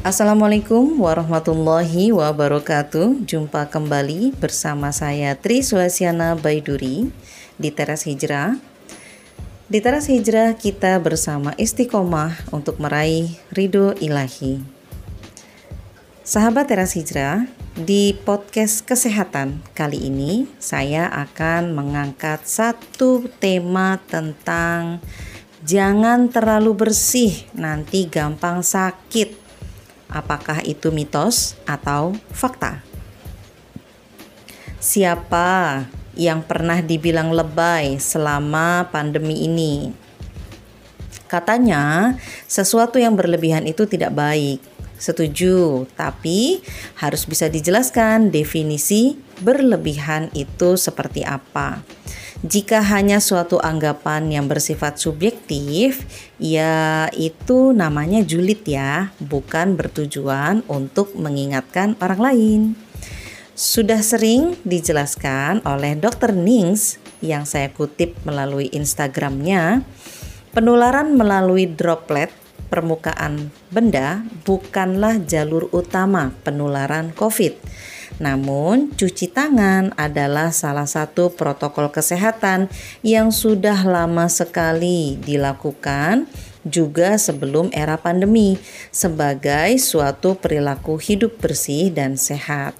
Assalamualaikum warahmatullahi wabarakatuh. Jumpa kembali bersama saya Tri Sulasiana Baiduri di Teras Hijrah. Di Teras Hijrah kita bersama istiqomah untuk meraih ridho ilahi. Sahabat Teras Hijrah, di podcast kesehatan kali ini saya akan mengangkat satu tema tentang jangan terlalu bersih, nanti gampang sakit apakah itu mitos atau fakta. Siapa yang pernah dibilang lebay selama pandemi ini? Katanya, sesuatu yang berlebihan itu tidak baik. Setuju, tapi harus bisa dijelaskan definisi berlebihan itu seperti apa. Jika hanya suatu anggapan yang bersifat subjektif, ya itu namanya julid ya, bukan bertujuan untuk mengingatkan orang lain. Sudah sering dijelaskan oleh Dr. Nings yang saya kutip melalui Instagramnya, penularan melalui droplet permukaan benda bukanlah jalur utama penularan COVID namun, cuci tangan adalah salah satu protokol kesehatan yang sudah lama sekali dilakukan juga sebelum era pandemi sebagai suatu perilaku hidup bersih dan sehat.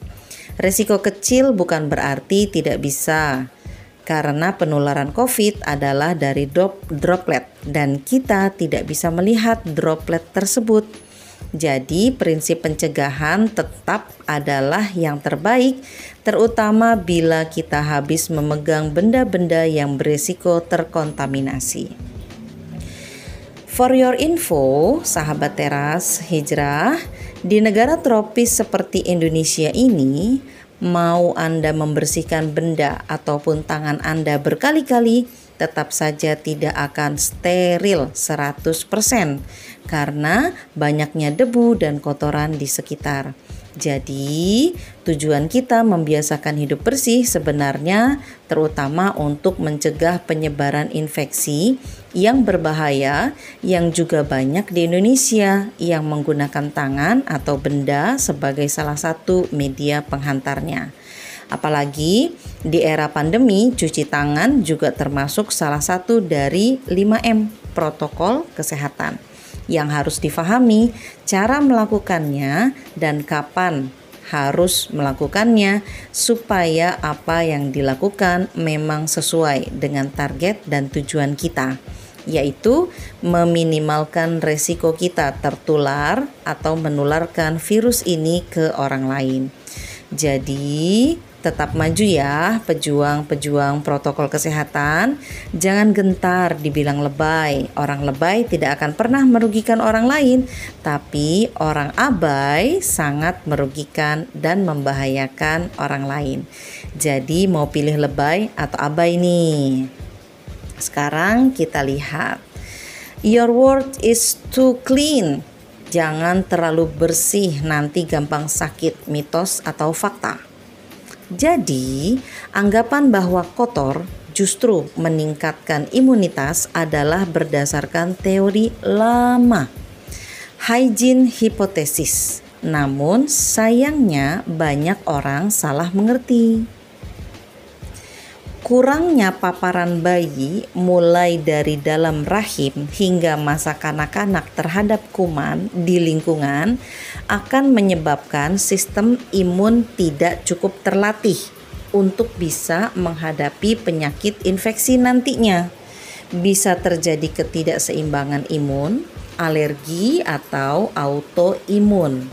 Resiko kecil bukan berarti tidak bisa karena penularan COVID adalah dari drop, droplet dan kita tidak bisa melihat droplet tersebut. Jadi, prinsip pencegahan tetap adalah yang terbaik, terutama bila kita habis memegang benda-benda yang berisiko terkontaminasi. For your info, sahabat teras hijrah, di negara tropis seperti Indonesia ini, mau Anda membersihkan benda ataupun tangan Anda berkali-kali, tetap saja tidak akan steril 100% karena banyaknya debu dan kotoran di sekitar. Jadi, tujuan kita membiasakan hidup bersih sebenarnya terutama untuk mencegah penyebaran infeksi yang berbahaya yang juga banyak di Indonesia yang menggunakan tangan atau benda sebagai salah satu media penghantarnya. Apalagi di era pandemi, cuci tangan juga termasuk salah satu dari 5M protokol kesehatan yang harus difahami cara melakukannya dan kapan harus melakukannya supaya apa yang dilakukan memang sesuai dengan target dan tujuan kita yaitu meminimalkan resiko kita tertular atau menularkan virus ini ke orang lain. Jadi, Tetap maju ya pejuang-pejuang protokol kesehatan. Jangan gentar dibilang lebay. Orang lebay tidak akan pernah merugikan orang lain, tapi orang abai sangat merugikan dan membahayakan orang lain. Jadi mau pilih lebay atau abai nih? Sekarang kita lihat. Your word is too clean. Jangan terlalu bersih, nanti gampang sakit, mitos atau fakta. Jadi, anggapan bahwa kotor justru meningkatkan imunitas adalah berdasarkan teori lama. Hygiene hipotesis. Namun, sayangnya banyak orang salah mengerti. Kurangnya paparan bayi mulai dari dalam rahim hingga masa kanak-kanak terhadap kuman di lingkungan akan menyebabkan sistem imun tidak cukup terlatih untuk bisa menghadapi penyakit infeksi nantinya. Bisa terjadi ketidakseimbangan imun, alergi atau autoimun.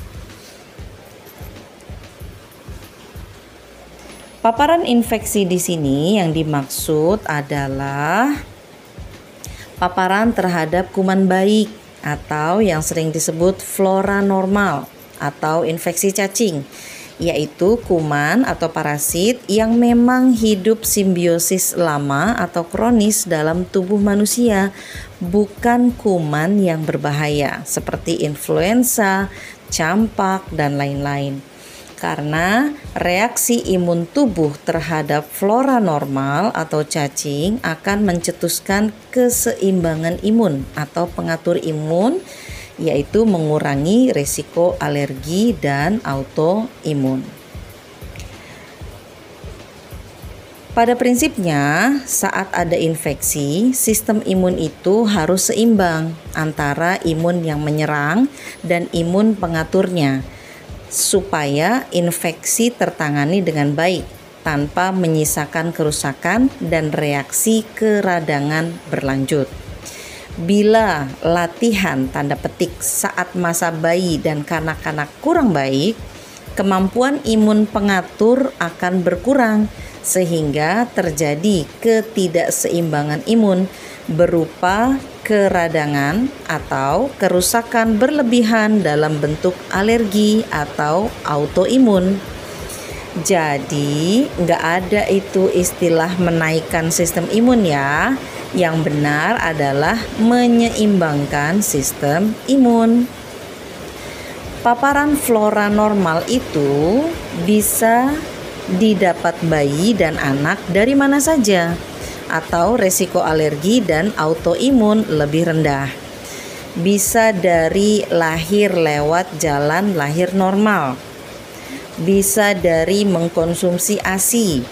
Paparan infeksi di sini yang dimaksud adalah paparan terhadap kuman baik atau yang sering disebut flora normal atau infeksi cacing yaitu kuman atau parasit yang memang hidup simbiosis lama atau kronis dalam tubuh manusia, bukan kuman yang berbahaya seperti influenza, campak, dan lain-lain karena reaksi imun tubuh terhadap flora normal atau cacing akan mencetuskan keseimbangan imun atau pengatur imun yaitu mengurangi risiko alergi dan autoimun. Pada prinsipnya, saat ada infeksi, sistem imun itu harus seimbang antara imun yang menyerang dan imun pengaturnya, supaya infeksi tertangani dengan baik tanpa menyisakan kerusakan dan reaksi keradangan berlanjut. Bila latihan tanda petik saat masa bayi dan kanak-kanak kurang baik, kemampuan imun pengatur akan berkurang sehingga terjadi ketidakseimbangan imun berupa keradangan atau kerusakan berlebihan dalam bentuk alergi atau autoimun. Jadi, nggak ada itu istilah menaikkan sistem imun ya yang benar adalah menyeimbangkan sistem imun. Paparan flora normal itu bisa didapat bayi dan anak dari mana saja, atau resiko alergi dan autoimun lebih rendah. Bisa dari lahir lewat jalan lahir normal, bisa dari mengkonsumsi ASI,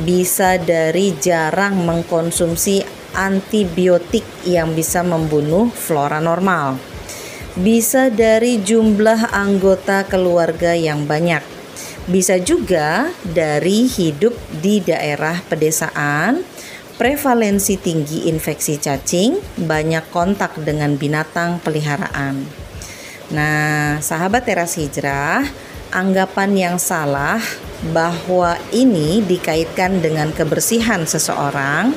bisa dari jarang mengkonsumsi antibiotik yang bisa membunuh flora normal. Bisa dari jumlah anggota keluarga yang banyak. Bisa juga dari hidup di daerah pedesaan, prevalensi tinggi infeksi cacing, banyak kontak dengan binatang peliharaan. Nah, sahabat teras hijrah, anggapan yang salah bahwa ini dikaitkan dengan kebersihan seseorang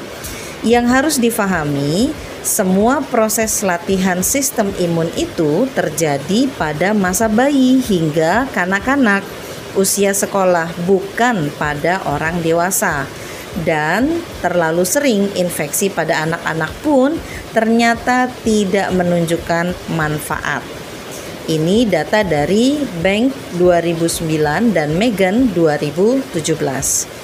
yang harus difahami, semua proses latihan sistem imun itu terjadi pada masa bayi hingga kanak-kanak usia sekolah, bukan pada orang dewasa. Dan terlalu sering infeksi pada anak-anak pun ternyata tidak menunjukkan manfaat. Ini data dari Bank 2009 dan Megan 2017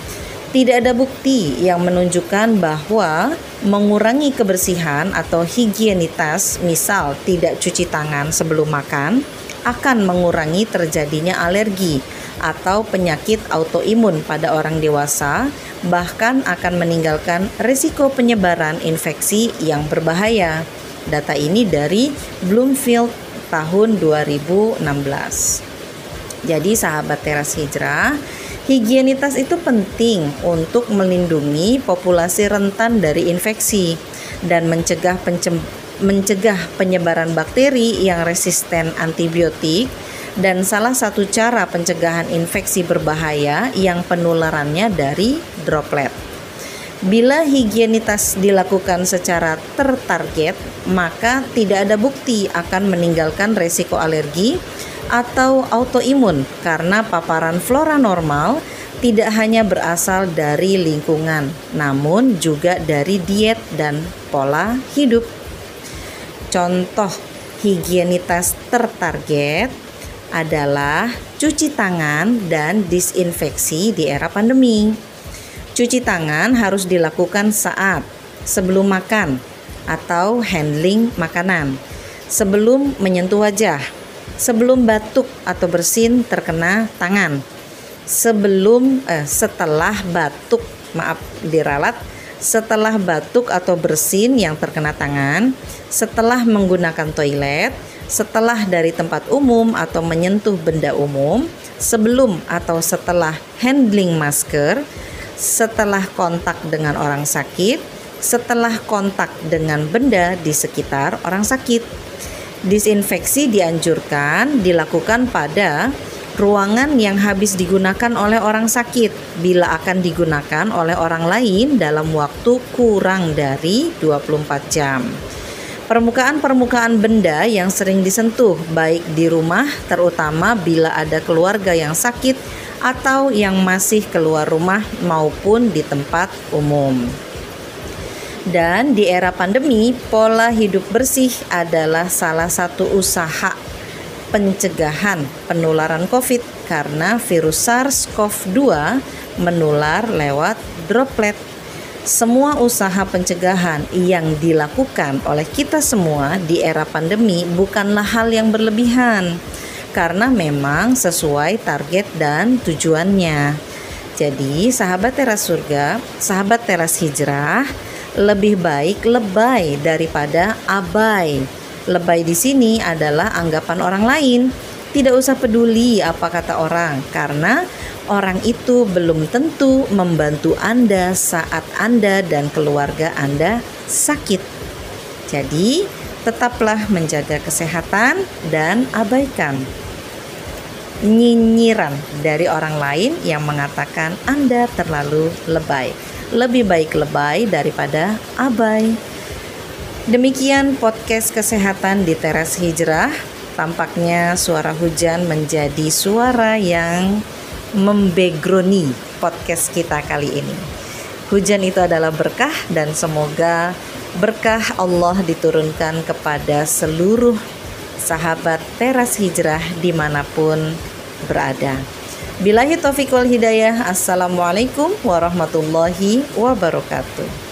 tidak ada bukti yang menunjukkan bahwa mengurangi kebersihan atau higienitas, misal tidak cuci tangan sebelum makan, akan mengurangi terjadinya alergi atau penyakit autoimun pada orang dewasa, bahkan akan meninggalkan risiko penyebaran infeksi yang berbahaya. Data ini dari Bloomfield tahun 2016. Jadi sahabat teras hijrah, Higienitas itu penting untuk melindungi populasi rentan dari infeksi dan mencegah mencegah penyebaran bakteri yang resisten antibiotik dan salah satu cara pencegahan infeksi berbahaya yang penularannya dari droplet. Bila higienitas dilakukan secara tertarget, maka tidak ada bukti akan meninggalkan resiko alergi atau autoimun karena paparan flora normal tidak hanya berasal dari lingkungan, namun juga dari diet dan pola hidup. Contoh higienitas tertarget adalah cuci tangan dan disinfeksi di era pandemi. Cuci tangan harus dilakukan saat sebelum makan atau handling makanan, sebelum menyentuh wajah, sebelum batuk atau bersin terkena tangan. Sebelum eh, setelah batuk, maaf diralat, setelah batuk atau bersin yang terkena tangan, setelah menggunakan toilet, setelah dari tempat umum atau menyentuh benda umum, sebelum atau setelah handling masker, setelah kontak dengan orang sakit, setelah kontak dengan benda di sekitar orang sakit. Disinfeksi dianjurkan dilakukan pada ruangan yang habis digunakan oleh orang sakit bila akan digunakan oleh orang lain dalam waktu kurang dari 24 jam. Permukaan-permukaan benda yang sering disentuh baik di rumah terutama bila ada keluarga yang sakit atau yang masih keluar rumah maupun di tempat umum. Dan di era pandemi, pola hidup bersih adalah salah satu usaha pencegahan penularan COVID karena virus SARS-CoV-2 menular lewat droplet. semua usaha pencegahan yang dilakukan oleh kita semua di era pandemi bukanlah hal yang berlebihan karena memang sesuai target dan tujuannya. Jadi, sahabat teras surga, sahabat teras hijrah, lebih baik lebay daripada abai. Lebay di sini adalah anggapan orang lain. Tidak usah peduli apa kata orang, karena orang itu belum tentu membantu Anda saat Anda dan keluarga Anda sakit. Jadi, tetaplah menjaga kesehatan dan abaikan nyinyiran dari orang lain yang mengatakan Anda terlalu lebay. Lebih baik lebay daripada abai. Demikian podcast kesehatan di teras hijrah. Tampaknya suara hujan menjadi suara yang membegroni podcast kita kali ini. Hujan itu adalah berkah dan semoga berkah Allah diturunkan kepada seluruh sahabat teras hijrah di mana pun berada. Bilahi taufiq wal hidayah. Assalamualaikum warahmatullahi wabarakatuh.